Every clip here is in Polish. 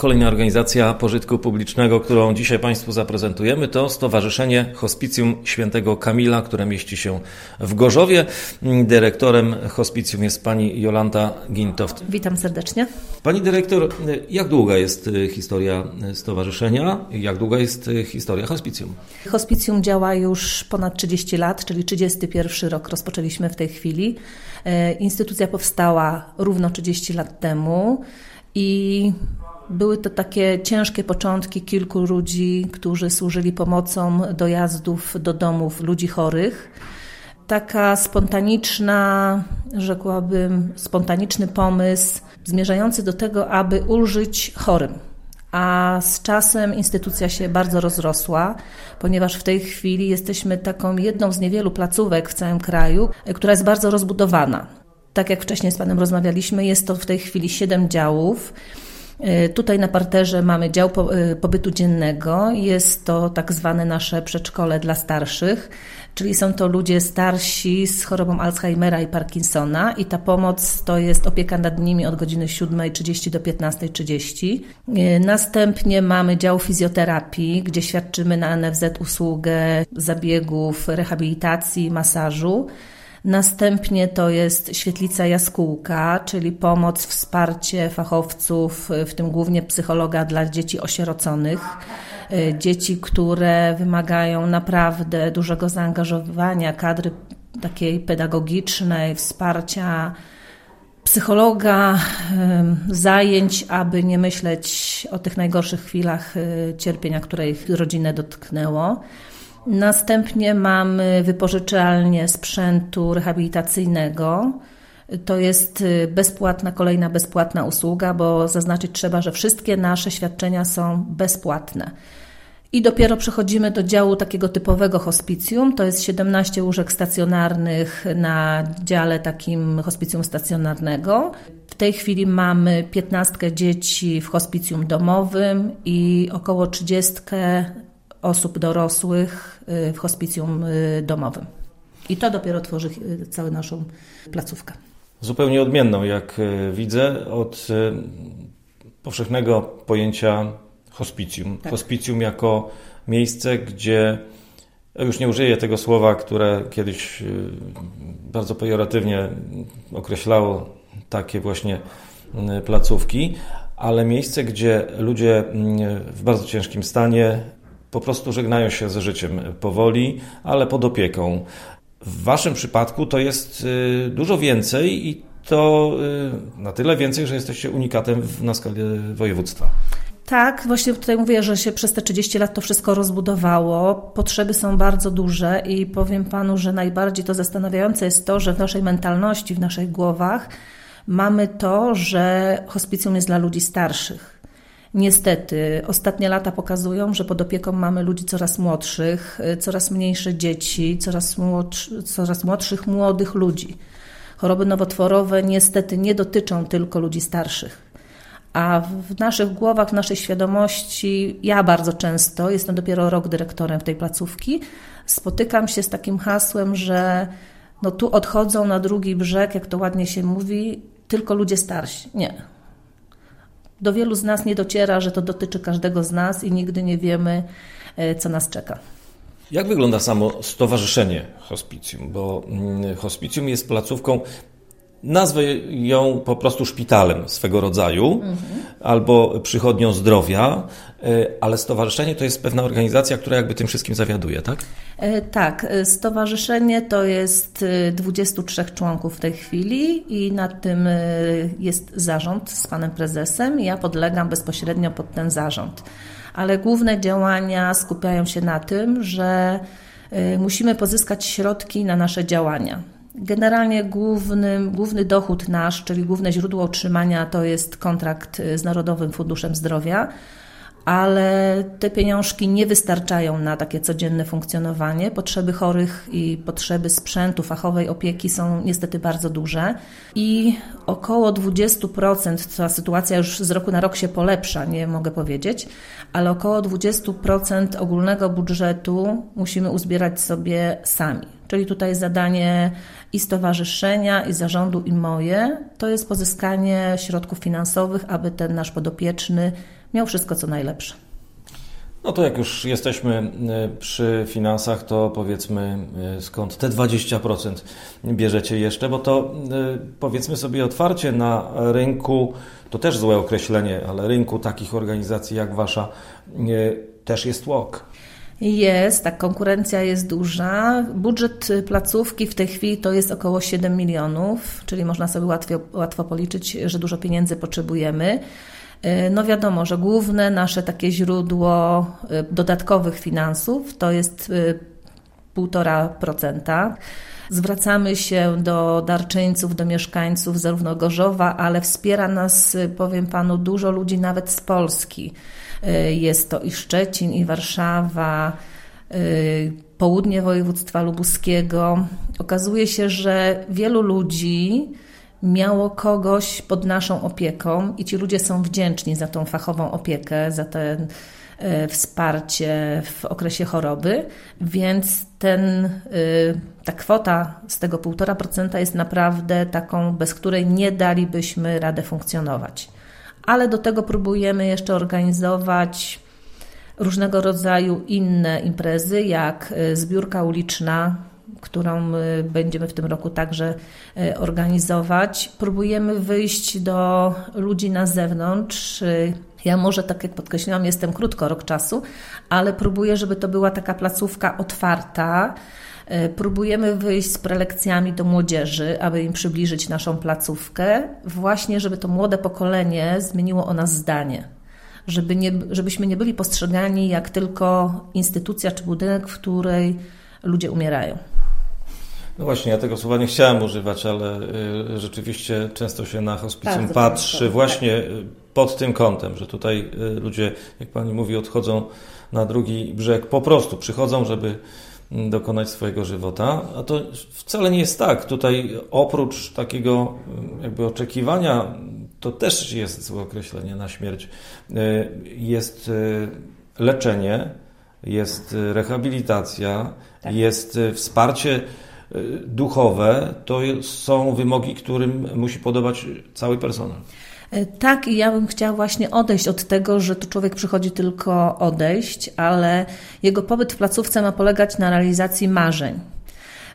Kolejna organizacja pożytku publicznego, którą dzisiaj Państwu zaprezentujemy, to Stowarzyszenie Hospicjum Świętego Kamila, które mieści się w Gorzowie. Dyrektorem hospicjum jest pani Jolanta Gintoft. Witam serdecznie. Pani dyrektor, jak długa jest historia stowarzyszenia? Jak długa jest historia hospicjum? Hospicjum działa już ponad 30 lat, czyli 31 rok rozpoczęliśmy w tej chwili. E, instytucja powstała równo 30 lat temu i były to takie ciężkie początki kilku ludzi, którzy służyli pomocą dojazdów do domów ludzi chorych. Taka spontaniczna, rzekłabym, spontaniczny pomysł zmierzający do tego, aby ulżyć chorym. A z czasem instytucja się bardzo rozrosła, ponieważ w tej chwili jesteśmy taką jedną z niewielu placówek w całym kraju, która jest bardzo rozbudowana. Tak jak wcześniej z Panem rozmawialiśmy, jest to w tej chwili siedem działów. E, tutaj na parterze mamy dział e, pobytu dziennego. Jest to tak zwane nasze przedszkole dla starszych, czyli są to ludzie starsi z chorobą Alzheimera i Parkinsona i ta pomoc to jest opieka nad nimi od godziny 7.30 do 15.30. E, następnie mamy dział fizjoterapii, gdzie świadczymy na NFZ usługę zabiegów, rehabilitacji, masażu. Następnie to jest świetlica jaskółka, czyli pomoc, wsparcie fachowców, w tym głównie psychologa dla dzieci osieroconych. Y, dzieci, które wymagają naprawdę dużego zaangażowania kadry takiej pedagogicznej, wsparcia psychologa, zajęć, aby nie myśleć o tych najgorszych chwilach y, cierpienia, które ich rodzinę dotknęło. Następnie mamy wypożyczalnię sprzętu rehabilitacyjnego. To jest y, bezpłatna, kolejna bezpłatna usługa, bo zaznaczyć trzeba, że wszystkie nasze świadczenia są bezpłatne. I dopiero przechodzimy do działu takiego typowego hospicjum. To jest 17 łóżek stacjonarnych na dziale takim hospicjum stacjonarnego. W tej chwili mamy 15 dzieci w hospicjum domowym i około 30 osób dorosłych y, w hospicjum y, domowym. I to dopiero tworzy y, całą naszą placówkę. Zupełnie odmienną, jak widzę, od powszechnego pojęcia hospicjum. Tak. Hospicjum jako miejsce, gdzie już nie użyję tego słowa, które kiedyś bardzo pejoratywnie określało takie właśnie placówki, ale miejsce, gdzie ludzie w bardzo ciężkim stanie po prostu żegnają się ze życiem powoli, ale pod opieką. W Waszym przypadku to jest y, dużo więcej i to y, na tyle więcej, że jesteście unikatem na skali województwa. Tak, właśnie tutaj mówię, że się przez te 30 lat to wszystko rozbudowało. Potrzeby są bardzo duże i powiem Panu, że najbardziej to zastanawiające jest to, że w naszej mentalności, w naszych głowach mamy to, że hospicjum jest dla ludzi starszych Niestety, ostatnie lata pokazują, że pod opieką mamy ludzi coraz młodszych, coraz mniejsze dzieci, coraz, młodszy, coraz młodszych młodych ludzi. Choroby nowotworowe niestety nie dotyczą tylko ludzi starszych. A w naszych głowach, w naszej świadomości, ja bardzo często, jestem dopiero rok dyrektorem w tej placówki, spotykam się z takim hasłem, że no tu odchodzą na drugi brzeg, jak to ładnie się mówi, tylko ludzie starsi. Nie do wielu z nas nie dociera, że to dotyczy każdego z nas i nigdy nie wiemy, e, co nas czeka. Jak wygląda samo stowarzyszenie hospicjum? Bo mm, hospicjum jest placówką Nazwę ją po prostu szpitalem swego rodzaju mhm. albo przychodnią zdrowia, e, ale stowarzyszenie to jest pewna organizacja, która jakby tym wszystkim zawiaduje, tak? E, tak, e, stowarzyszenie to jest 23 członków w tej chwili i nad tym jest zarząd z panem prezesem ja podlegam bezpośrednio pod ten zarząd. Ale główne działania skupiają się na tym, że musimy pozyskać środki na nasze działania Generalnie główny, główny dochód nasz, czyli główne źródło utrzymania to jest kontrakt z Narodowym Funduszem Zdrowia, ale te pieniążki nie wystarczają na takie codzienne funkcjonowanie. Potrzeby chorych i potrzeby sprzętu, fachowej opieki są niestety bardzo duże i około 20%, ta sytuacja już z roku na rok się polepsza, nie mogę powiedzieć, ale około 20% ogólnego budżetu musimy uzbierać sobie sami. Czyli tutaj zadanie i stowarzyszenia, i zarządu, i moje to jest pozyskanie środków finansowych, aby ten nasz podopieczny miał wszystko co najlepsze. No to jak już jesteśmy e, przy finansach, to powiedzmy e, skąd te 20% bierzecie jeszcze, bo to e, powiedzmy sobie otwarcie na rynku, to też złe określenie, ale rynku takich organizacji jak wasza też jest łok. Jest, tak, konkurencja jest duża. Budżet placówki w tej chwili to jest około 7 milionów, czyli można sobie łatwo, łatwo policzyć, że dużo pieniędzy potrzebujemy. E, no wiadomo, że główne nasze takie źródło e, dodatkowych finansów to jest 1,5%. E, Zwracamy się do darczyńców, do mieszkańców zarówno Gorzowa, ale wspiera nas, powiem panu, dużo ludzi nawet z Polski. Jest to i Szczecin, i Warszawa, południe województwa lubuskiego. Okazuje się, że wielu ludzi miało kogoś pod naszą opieką i ci ludzie są wdzięczni za tą fachową opiekę, za ten e, wsparcie w okresie choroby, więc ten, e, ta kwota z tego 1,5% jest naprawdę taką, bez której nie dalibyśmy radę funkcjonować. Ale do tego próbujemy jeszcze organizować różnego rodzaju inne imprezy, jak e, zbiórka uliczna, którą będziemy w tym roku także e, organizować. Próbujemy wyjść do ludzi na zewnątrz. Ja może, tak jak podkreśliłam, jestem krótko, rok czasu, ale próbuję, żeby to była taka placówka otwarta. E, próbujemy wyjść z prelekcjami do młodzieży, aby im przybliżyć naszą placówkę, właśnie żeby to młode pokolenie zmieniło o nas zdanie żeby nie, żebyśmy nie byli postrzegani jak tylko instytucja czy budynek, w której ludzie umierają. No właśnie, ja tego słowa nie chciałem używać, ale y, rzeczywiście często się na hospicjum Bardzo patrzy często, właśnie tak. Pod tym kątem, że tutaj y, ludzie, jak pani mówi, odchodzą na drugi brzeg, po prostu przychodzą, żeby mm, dokonać swojego żywota, a to wcale nie jest tak. Tutaj oprócz takiego y, jakby oczekiwania, to też jest złe określenie na śmierć, jest leczenie, jest rehabilitacja, tak. jest wsparcie Y, duchowe to są wymogi, którym musi podobać cały personel. E, tak, i ja bym chciała właśnie odejść od tego, że tu człowiek przychodzi tylko odejść, ale jego pobyt w placówce ma polegać na realizacji marzeń.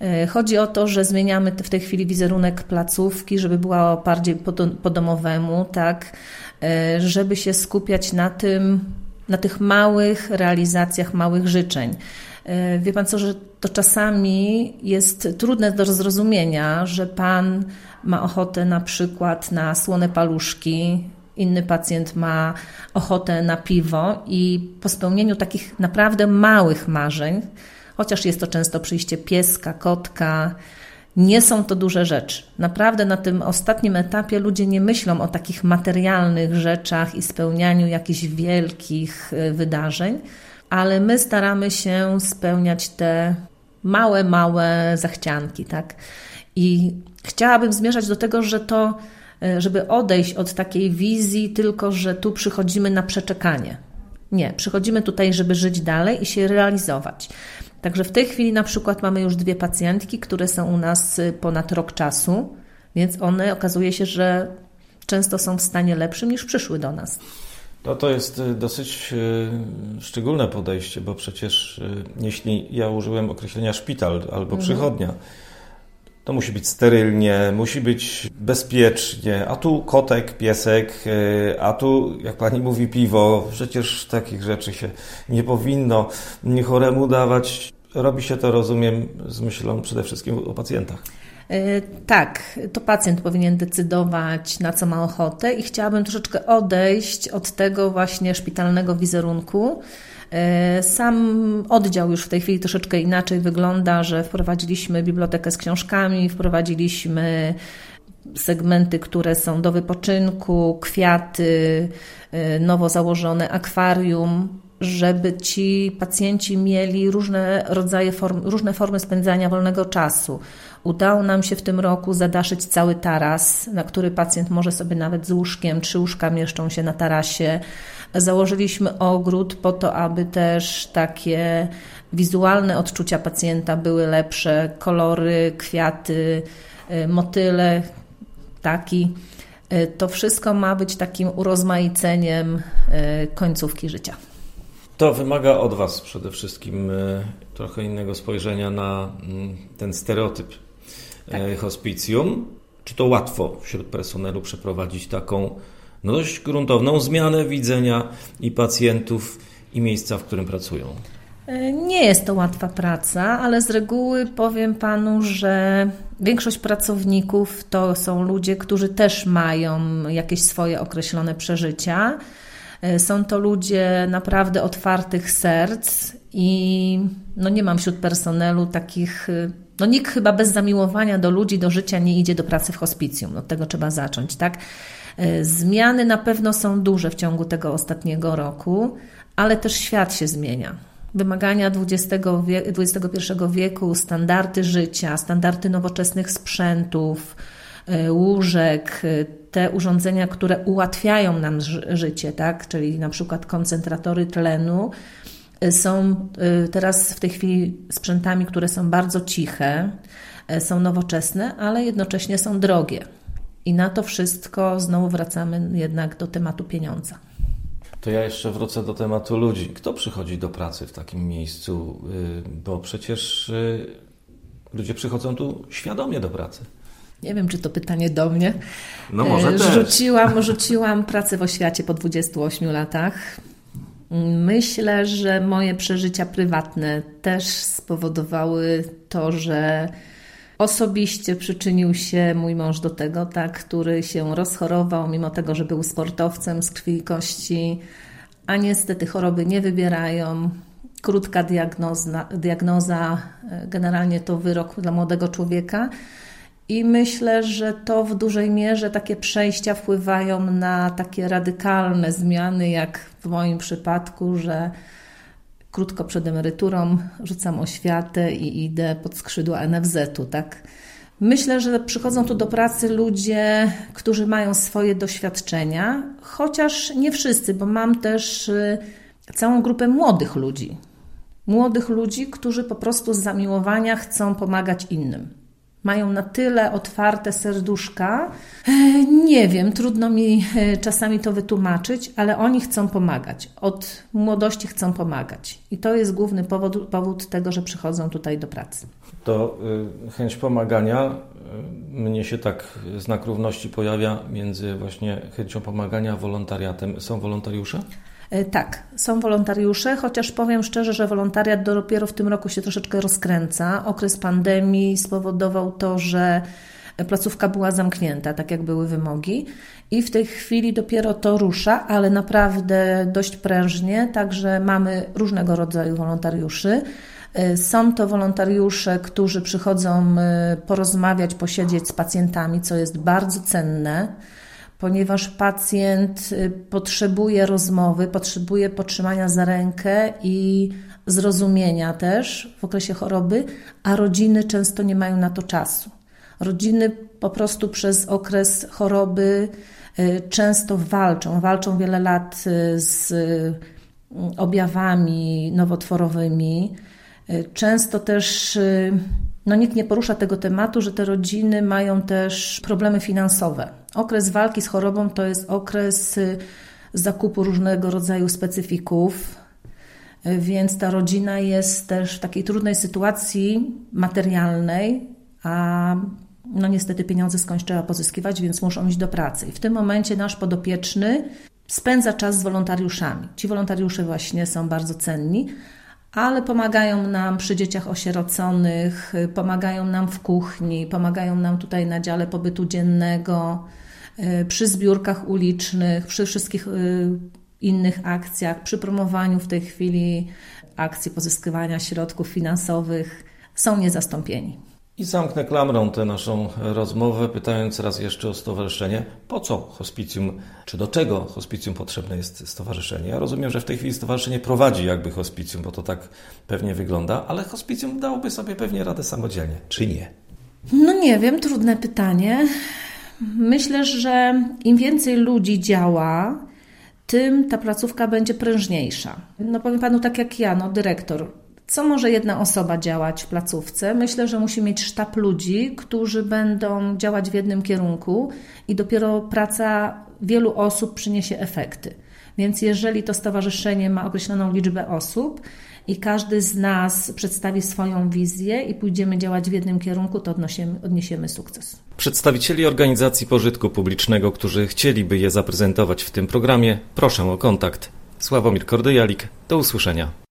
E, chodzi o to, że zmieniamy w tej chwili wizerunek placówki, żeby była bardziej po domowemu, tak, e, żeby się skupiać na tym, na tych małych realizacjach, małych życzeń. E, wie pan co, że to czasami jest trudne do zrozumienia, że pan ma ochotę na przykład na słone paluszki, inny pacjent ma ochotę na piwo i po spełnieniu takich naprawdę małych marzeń, chociaż jest to często przyjście pieska, kotka, nie są to duże rzeczy. Naprawdę na tym ostatnim etapie ludzie nie myślą o takich materialnych rzeczach i spełnianiu jakichś wielkich e, wydarzeń, ale my staramy się spełniać te małe, małe zachcianki, tak? I chciałabym zmierzać do tego, że to, e, żeby odejść od takiej wizji, tylko że tu przychodzimy na przeczekanie. Nie, przychodzimy tutaj, żeby żyć dalej i się realizować. Także w tej chwili na przykład mamy już dwie pacjentki, które są u nas e, ponad rok czasu, więc one okazuje się, że często są w stanie lepszym niż przyszły do nas. No to jest y, dosyć y, szczególne podejście, bo przecież y, jeśli ja użyłem określenia szpital albo mhm. przychodnia, to musi być sterylnie, musi być bezpiecznie, a tu kotek, piesek, a tu, jak pani mówi, piwo. Przecież takich rzeczy się nie powinno choremu dawać. Robi się to, rozumiem, z myślą przede wszystkim o pacjentach. E, tak, to pacjent powinien decydować, na co ma ochotę, i chciałabym troszeczkę odejść od tego właśnie szpitalnego wizerunku. E, sam oddział już w tej chwili troszeczkę inaczej wygląda, że wprowadziliśmy bibliotekę z książkami, wprowadziliśmy segmenty, które są do wypoczynku, kwiaty, e, nowo założone akwarium, żeby ci pacjenci mieli różne rodzaje form, różne formy spędzania wolnego czasu. Udało nam się w tym roku zadaszyć cały taras, na który pacjent może sobie nawet z łóżkiem, trzy łóżka mieszczą się na tarasie. Założyliśmy ogród po to, aby też takie wizualne odczucia pacjenta były lepsze, kolory, kwiaty, y, motyle, taki. To wszystko ma być takim urozmaiceniem końcówki życia. To wymaga od Was przede wszystkim trochę innego spojrzenia na mm, ten stereotyp tak. hospicjum. Czy to łatwo wśród personelu przeprowadzić taką no dość gruntowną zmianę widzenia i pacjentów, i miejsca, w którym pracują? E, nie jest to łatwa praca, ale z reguły powiem panu, że większość pracowników to są ludzie, którzy też mają jakieś swoje określone przeżycia. E, są to ludzie naprawdę otwartych serc i no nie mam wśród personelu takich. E, no nikt chyba bez zamiłowania do ludzi, do życia nie idzie do pracy w hospicjum. Od tego trzeba zacząć, tak? Zmiany na pewno są duże w ciągu tego ostatniego roku, ale też świat się zmienia. Wymagania XXI wieku, standardy życia, standardy nowoczesnych sprzętów, e, łóżek, e, te urządzenia, które ułatwiają nam życie, tak? czyli na przykład koncentratory tlenu, e, są teraz w tej chwili sprzętami, które są bardzo ciche, są nowoczesne, ale jednocześnie są drogie. I na to wszystko znowu wracamy jednak do tematu pieniądza. To ja jeszcze wrócę do tematu ludzi. Kto przychodzi do pracy w takim miejscu? Y, bo przecież y, ludzie przychodzą tu świadomie do pracy. Nie wiem, czy to pytanie do mnie. No może e, też. Rzuciłam, rzuciłam pracę w oświacie po 28 latach. Myślę, że moje przeżycia prywatne też spowodowały to, że Osobiście przyczynił się mój mąż do tego, tak, który się rozchorował, mimo tego, że był sportowcem z krwi i kości, a niestety choroby nie wybierają. Krótka diagnoza, diagnoza e, generalnie to wyrok dla młodego człowieka. I myślę, że to w dużej mierze takie przejścia wpływają na takie radykalne zmiany, jak w moim przypadku, że krótko przed emeryturą rzucam oświatę i idę pod skrzydła NFZ-u, tak? Myślę, że przychodzą tu do pracy ludzie, którzy mają swoje doświadczenia, chociaż nie wszyscy, bo mam też y, całą grupę młodych ludzi. Młodych ludzi, którzy po prostu z zamiłowania chcą pomagać innym mają na tyle otwarte serduszka. E, nie wiem, trudno mi e, czasami to wytłumaczyć, ale oni chcą pomagać. Od młodości chcą pomagać. I to jest główny powód, powód tego, że przychodzą tutaj do pracy. To y, chęć pomagania, y, mnie się tak znak równości pojawia między właśnie chęcią pomagania a wolontariatem. Są wolontariusze? E, tak, są wolontariusze, chociaż powiem szczerze, że wolontariat dopiero w tym roku się troszeczkę rozkręca. Okres pandemii spowodował to, że placówka była zamknięta, tak jak były wymogi. I w tej chwili dopiero to rusza, ale naprawdę dość prężnie, także mamy różnego rodzaju wolontariuszy. E, są to wolontariusze, którzy przychodzą e, porozmawiać, posiedzieć z pacjentami, co jest bardzo cenne ponieważ pacjent y, potrzebuje rozmowy, potrzebuje potrzymania za rękę i zrozumienia też w okresie choroby, a rodziny często nie mają na to czasu. Rodziny po prostu przez okres choroby y, często walczą, walczą wiele lat y, z objawami nowotworowymi. Często też no nikt nie porusza tego tematu, że te rodziny mają też problemy finansowe. Okres walki z chorobą to jest okres y, zakupu różnego rodzaju specyfików, y, więc ta rodzina jest też w takiej trudnej sytuacji materialnej, a no niestety pieniądze skądś trzeba pozyskiwać, więc muszą iść do pracy. I w tym momencie nasz podopieczny spędza czas z wolontariuszami. Ci wolontariusze właśnie są bardzo cenni, ale pomagają nam przy dzieciach osieroconych, pomagają nam w kuchni, pomagają nam tutaj na dziale pobytu dziennego, y, przy zbiórkach ulicznych, przy wszystkich y, innych akcjach, przy promowaniu w tej chwili akcji pozyskiwania środków finansowych są niezastąpieni. I zamknę klamrą tę naszą rozmowę, pytając raz jeszcze o stowarzyszenie. Po co hospicjum, czy do czego hospicjum potrzebne jest stowarzyszenie? Ja rozumiem, że w tej chwili stowarzyszenie prowadzi jakby hospicjum, bo to tak pewnie wygląda, ale hospicjum dałoby sobie pewnie radę samodzielnie, czy nie? No nie wiem, trudne pytanie. Myślę, że im więcej ludzi działa, tym ta placówka będzie prężniejsza. No powiem panu tak jak ja, no dyrektor Co może jedna osoba działać w placówce? Myślę, że musi mieć sztab ludzi, którzy będą działać w jednym kierunku i dopiero praca wielu osób przyniesie efekty. Więc jeżeli to stowarzyszenie ma określoną liczbę osób i każdy z nas przedstawi swoją wizję i pójdziemy działać w jednym kierunku, to odnosimy, odniesiemy sukces. Przedstawicieli organizacji pożytku publicznego, którzy chcieliby je zaprezentować w tym programie, proszę o kontakt. Sławomir Kordyjalik, do usłyszenia.